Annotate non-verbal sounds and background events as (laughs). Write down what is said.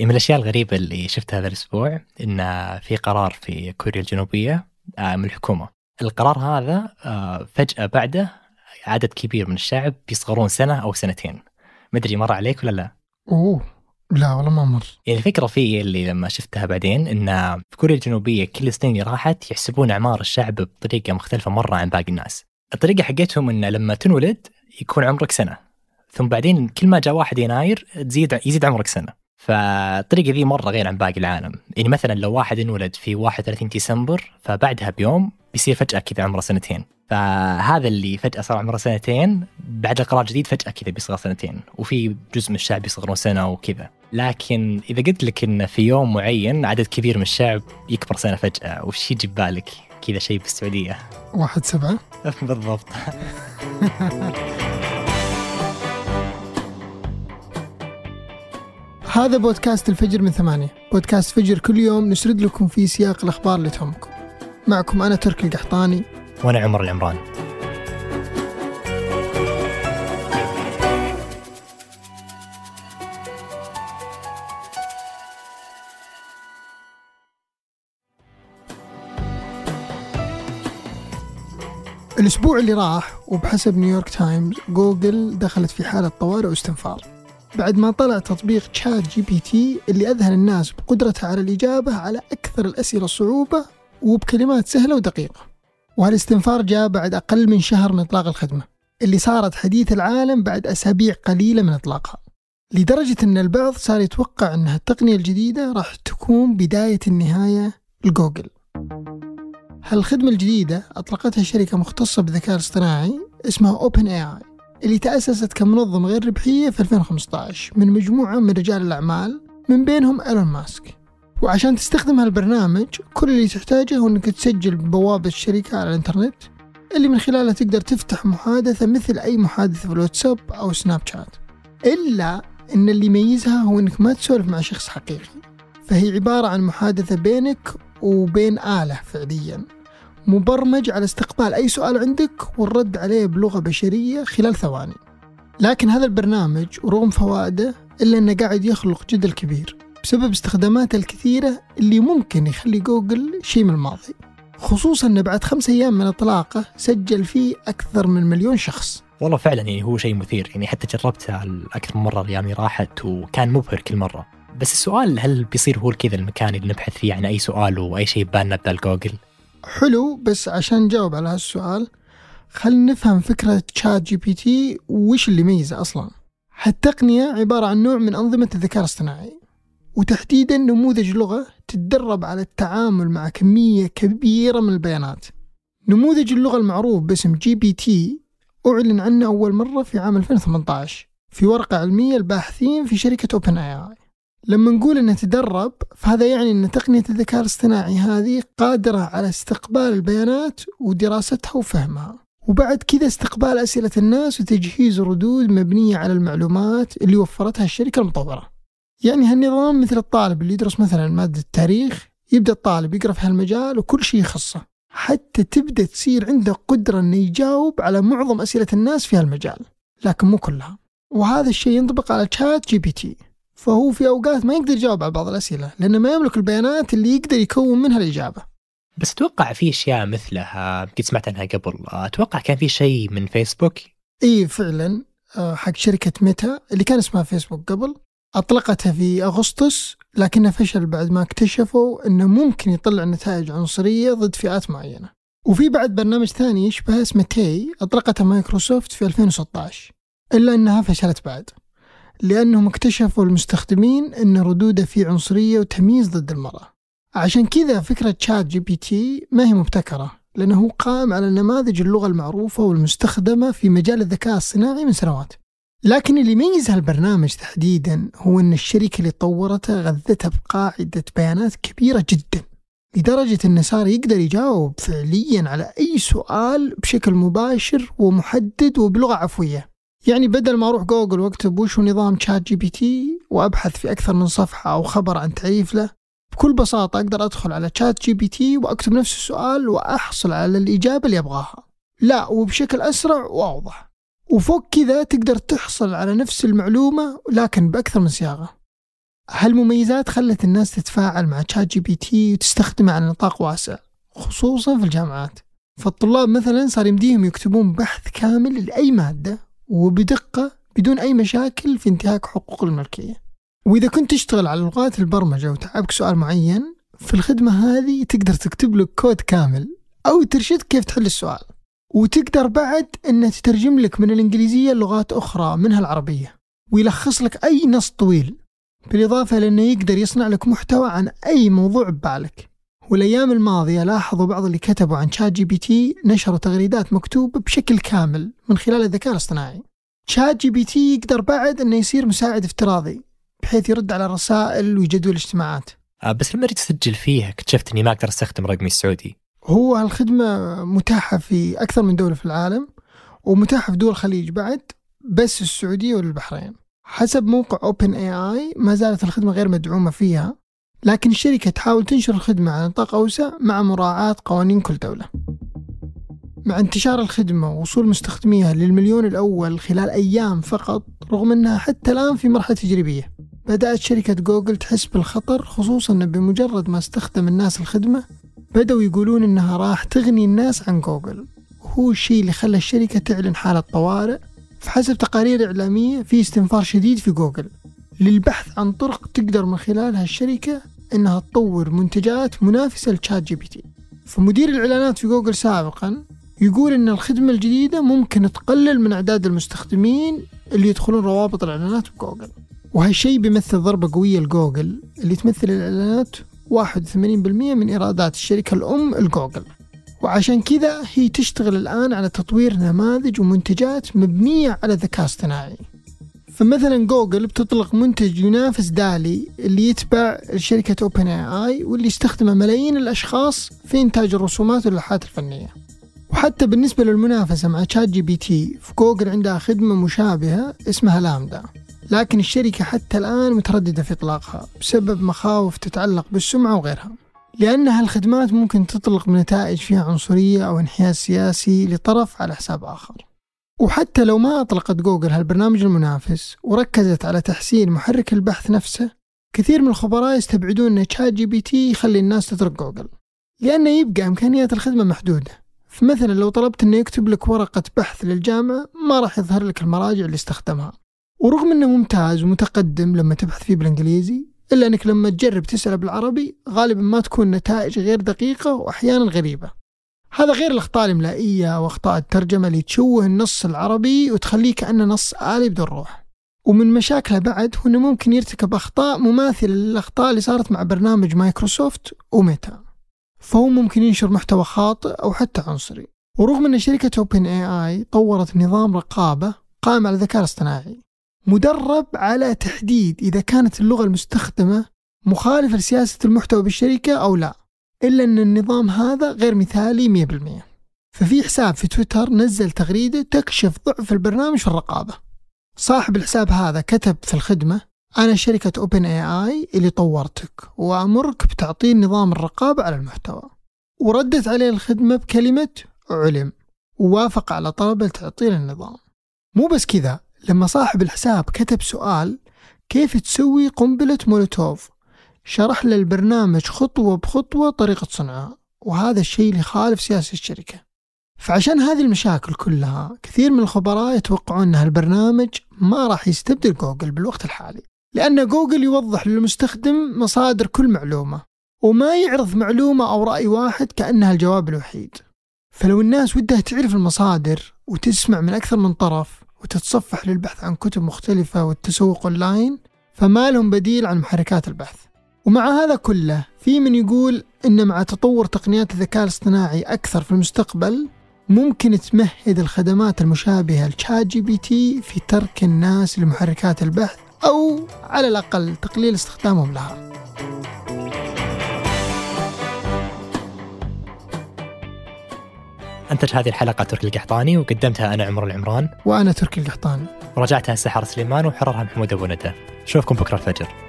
من الأشياء الغريبة اللي شفتها هذا الأسبوع إن في قرار في كوريا الجنوبية آه، من الحكومة. القرار هذا آه، فجأة بعده عدد كبير من الشعب بيصغرون سنة أو سنتين. ما أدري مر عليك ولا لا؟ أوه لا والله ما مر. يعني الفكرة فيه اللي لما شفتها بعدين إن في كوريا الجنوبية كل السنين اللي راحت يحسبون أعمار الشعب بطريقة مختلفة مرة عن باقي الناس. الطريقة حقتهم إن لما تنولد يكون عمرك سنة ثم بعدين كل ما جاء 1 يناير تزيد يزيد عمرك سنة. فالطريقة ذي مرة غير عن باقي العالم. يعني مثلا لو واحد انولد في 31 ديسمبر فبعدها بيوم بيصير فجأة كذا عمره سنتين. فهذا اللي فجأة صار عمره سنتين بعد القرار الجديد فجأة كذا بيصغر سنتين. وفي جزء من الشعب يصغرون سنة وكذا. لكن إذا قلت لك إن في يوم معين عدد كبير من الشعب يكبر سنة فجأة وش يجي ببالك كذا شيء بالسعوديه واحد سبعة؟ (laughs) بالضبط. (laughs) هذا بودكاست الفجر من ثمانية. بودكاست فجر كل يوم نسرد لكم في سياق الأخبار اللي تهمكم. معكم أنا تركي القحطاني. وأنا عمر العمران. الأسبوع اللي راح وبحسب نيويورك تايمز جوجل دخلت في حالة طوارئ واستنفار. بعد ما طلع تطبيق ChatGPT اللي أذهل الناس بقدرته على الإجابة على أكثر الأسئلة صعوبة وبكلمات سهلة ودقيقة. وهالاستنفار جاء بعد أقل من شهر من إطلاق الخدمة اللي صارت حديث العالم بعد أسابيع قليلة من إطلاقها. لدرجة أن البعض صار يتوقع أن التقنية الجديدة راح تكون بداية النهاية لجوجل. هالخدمة الجديدة أطلقتها شركة مختصة بالذكاء الاصطناعي اسمها Open AI اللي تأسست كمنظمة غير ربحية في 2015 من مجموعة من رجال الأعمال من بينهم إيلون ماسك. وعشان تستخدم هالبرنامج كل اللي تحتاجه هو إنك تسجل بوابة الشركة على الإنترنت اللي من خلالها تقدر تفتح محادثة مثل أي محادثة في الواتساب أو سناب شات. إلا إن اللي يميزها هو إنك ما تسولف مع شخص حقيقي. فهي عبارة عن محادثة بينك وبين آلة فعليا. مبرمج على استقبال أي سؤال عندك والرد عليه بلغة بشرية خلال ثواني. لكن هذا البرنامج ورغم فوائده إلا أنه قاعد يخلق جدل كبير بسبب استخداماته الكثيرة اللي ممكن يخلي جوجل شيء من الماضي. خصوصا أنه بعد خمس أيام من إطلاقه سجل فيه أكثر من مليون شخص. والله فعلا يعني هو شيء مثير يعني حتى جربته أكثر من مرة الأيام اللي راحت وكان مبهر كل مرة. بس السؤال هل بيصير هو كذا المكان اللي نبحث فيه عن أي سؤال وأي شيء ببالنا بدل جوجل؟ حلو بس عشان نجاوب على هالسؤال خلينا نفهم فكرة ChatGPT وش اللي يميزه أصلا. هالتقنية عبارة عن نوع من أنظمة الذكاء الاصطناعي وتحديدا نموذج لغة تتدرب على التعامل مع كمية كبيرة من البيانات. نموذج اللغة المعروف باسم GPT أعلن عنه أول مرة في عام 2018 في ورقة علمية الباحثين في شركة أوبن آي آي لما نقول إنه تدرب فهذا يعني إن تقنية الذكاء الاصطناعي هذه قادرة على استقبال البيانات ودراستها وفهمها. وبعد كذا استقبال أسئلة الناس وتجهيز ردود مبنية على المعلومات اللي وفرتها الشركة المطورة. يعني هالنظام مثل الطالب اللي يدرس مثلا مادة التاريخ يبدأ الطالب يقرأ في هالمجال وكل شيء يخصه. حتى تبدأ تصير عنده قدرة أنه يجاوب على معظم أسئلة الناس في هالمجال لكن مو كلها. وهذا الشيء ينطبق على ChatGPT. فهو في أوقات ما يقدر يجاوب على بعض الأسئلة لأنه ما يملك البيانات اللي يقدر يكون منها الإجابة. بس أتوقع في أشياء مثلها قد سمعت عنها قبل، أتوقع كان في شيء من فيسبوك إي فعلا آه، حق شركة ميتا اللي كان اسمها فيسبوك قبل أطلقتها في أغسطس لكنه فشل بعد ما اكتشفوا إنه ممكن يطلع نتائج عنصرية ضد فئات معينة. وفي بعد برنامج ثاني يشبه اسمه Tay أطلقته مايكروسوفت في 2016 إلا إنها فشلت بعد. لأنهم اكتشفوا المستخدمين أن ردوده في عنصرية وتمييز ضد المرأة. عشان كذا فكرة ChatGPT ما هي مبتكرة لأنه قائم على نماذج اللغة المعروفة والمستخدمة في مجال الذكاء الصناعي من سنوات. لكن اللي يميز هالبرنامج تحديدا هو أن الشركة اللي طورته غذتها بقاعدة بيانات كبيرة جدا لدرجة أنه صار يقدر يجاوب فعليا على أي سؤال بشكل مباشر ومحدد وبلغة عفوية. يعني بدل ما أروح جوجل وأكتب وش نظام ChatGPT وأبحث في أكثر من صفحة أو خبر عن تعريف له بكل بساطة أقدر أدخل على ChatGPT وأكتب نفس السؤال وأحصل على الإجابة اللي أبغاها. لا وبشكل أسرع وأوضح. وفوق كذا تقدر تحصل على نفس المعلومة لكن بأكثر من صياغة. هالمميزات خلت الناس تتفاعل مع ChatGPT وتستخدمه على نطاق واسع خصوصا في الجامعات؟ فالطلاب مثلا صار يمديهم يكتبون بحث كامل لأي مادة وبدقة بدون أي مشاكل في انتهاك حقوق الملكية. وإذا كنت تشتغل على لغات البرمجة وتعبك سؤال معين في الخدمة هذه تقدر تكتب له كود كامل أو ترشدك كيف تحل السؤال. وتقدر بعد أنه تترجم لك من الإنجليزية لغات أخرى منها العربية. ويلخص لك أي نص طويل بالإضافة لأنه يقدر يصنع لك محتوى عن أي موضوع ببالك. والأيام الماضية لاحظوا بعض اللي كتبوا عن ChatGPT نشروا تغريدات مكتوبة بشكل كامل من خلال الذكاء الاصطناعي. ChatGPT يقدر بعد أنه يصير مساعد افتراضي بحيث يرد على الرسائل ويجدول الاجتماعات آه بس لما جيت أسجل فيها اكتشفت إني ما أقدر أستخدم رقمي السعودي. هو الخدمة متاحة في أكثر من دولة في العالم ومتاحة في دول الخليج بعد بس السعودية والبحرين. حسب موقع OpenAI ما زالت الخدمة غير مدعومة فيها. لكن الشركة تحاول تنشر الخدمة على نطاق أوسع مع مراعاة قوانين كل دولة. مع انتشار الخدمة ووصول مستخدميها للمليون الأول خلال أيام فقط رغم أنها حتى الآن في مرحلة تجريبية بدأت شركة جوجل تحس بالخطر خصوصا أن بمجرد ما استخدم الناس الخدمة بدأوا يقولون أنها راح تغني الناس عن جوجل. وهو الشيء اللي خلى الشركة تعلن حالة طوارئ. فحسب تقارير إعلامية في استنفار شديد في جوجل. للبحث عن طرق تقدر من خلالها الشركة أنها تطور منتجات منافسة ل ChatGPT فمدير الإعلانات في جوجل سابقا يقول أن الخدمة الجديدة ممكن تقلل من أعداد المستخدمين اللي يدخلون روابط الإعلانات بجوجل. وهالشيء بيمثل ضربة قوية لجوجل اللي تمثل الإعلانات 81% من إيرادات الشركة الأم الجوجل وعشان كذا هي تشتغل الآن على تطوير نماذج ومنتجات مبنية على الذكاء الاصطناعي فمثلا جوجل بتطلق منتج ينافس DALL-E اللي يتبع شركة OpenAI واللي يستخدمه ملايين الأشخاص في إنتاج الرسومات واللوحات الفنية. وحتى بالنسبة للمنافسة مع ChatGPT في جوجل عندها خدمة مشابهة اسمها LaMDA لكن الشركة حتى الآن مترددة في إطلاقها بسبب مخاوف تتعلق بالسمعة وغيرها. لأن هالخدمات ممكن تطلع بنتائج فيها عنصرية أو انحياز سياسي لطرف على حساب آخر. وحتى لو ما أطلقت جوجل هالبرنامج المنافس وركزت على تحسين محرك البحث نفسه كثير من الخبراء يستبعدون أن ChatGPT يخلي الناس تترك جوجل لأنه يبقى إمكانيات الخدمة محدودة. فمثلا لو طلبت أنه يكتب لك ورقة بحث للجامعة ما راح يظهر لك المراجع اللي استخدمها. ورغم أنه ممتاز ومتقدم لما تبحث فيه بالإنجليزي إلا أنك لما تجرب تسأله بالعربي غالبا ما تكون نتائج غير دقيقة وأحيانا غريبة. هذا غير الأخطاء الإملائية وأخطاء الترجمة اللي تشوه النص العربي وتخليه كأنه نص آلي بدون روح ومن مشاكله بعد هو أنه ممكن يرتكب أخطاء مماثلة للأخطاء اللي صارت مع برنامج مايكروسوفت وميتا. فهو ممكن ينشر محتوى خاطئ أو حتى عنصري. ورغم أن شركة OpenAI طورت نظام رقابة قائم على الذكاء الاصطناعي مدرب على تحديد إذا كانت اللغة المستخدمة مخالفة لسياسة المحتوى بالشركة أو لا. إلا أن النظام هذا غير مثالي 100% ففي حساب في تويتر نزل تغريدة تكشف ضعف البرنامج في الرقابة. صاحب الحساب هذا كتب في الخدمة أنا شركة OpenAI اللي طورتك وأمرك بتعطيل نظام الرقابة على المحتوى. وردت عليه الخدمة بكلمة علم. ووافق على طلب تعطيل النظام. مو بس كذا لما صاحب الحساب كتب سؤال كيف تسوي قنبلة مولوتوف؟ شرح له البرنامج خطوة بخطوة طريقة صنعها وهذا الشيء اللي يخالف سياسة الشركة. فعشان هذه المشاكل كلها كثير من الخبراء يتوقعون أن هالبرنامج ما راح يستبدل جوجل بالوقت الحالي لأن جوجل يوضح للمستخدم مصادر كل معلومة وما يعرض معلومة أو رأي واحد كأنها الجواب الوحيد. فلو الناس ودها تعرف المصادر وتسمع من أكثر من طرف وتتصفح للبحث عن كتب مختلفة والتسوق أونلاين فما لهم بديل عن محركات البحث. ومع هذا كله في من يقول أن مع تطور تقنيات الذكاء الاصطناعي أكثر في المستقبل ممكن تمهد الخدمات المشابهة ل ChatGPT في ترك الناس لمحركات البحث أو على الأقل تقليل استخدامهم لها. أنتج هذه الحلقة تركي القحطاني وقدمتها أنا عمر العمران. وأنا تركي القحطاني. وراجعتها سحر سليمان وحررها محمود أبو ندى. نشوفكم بكرة الفجر.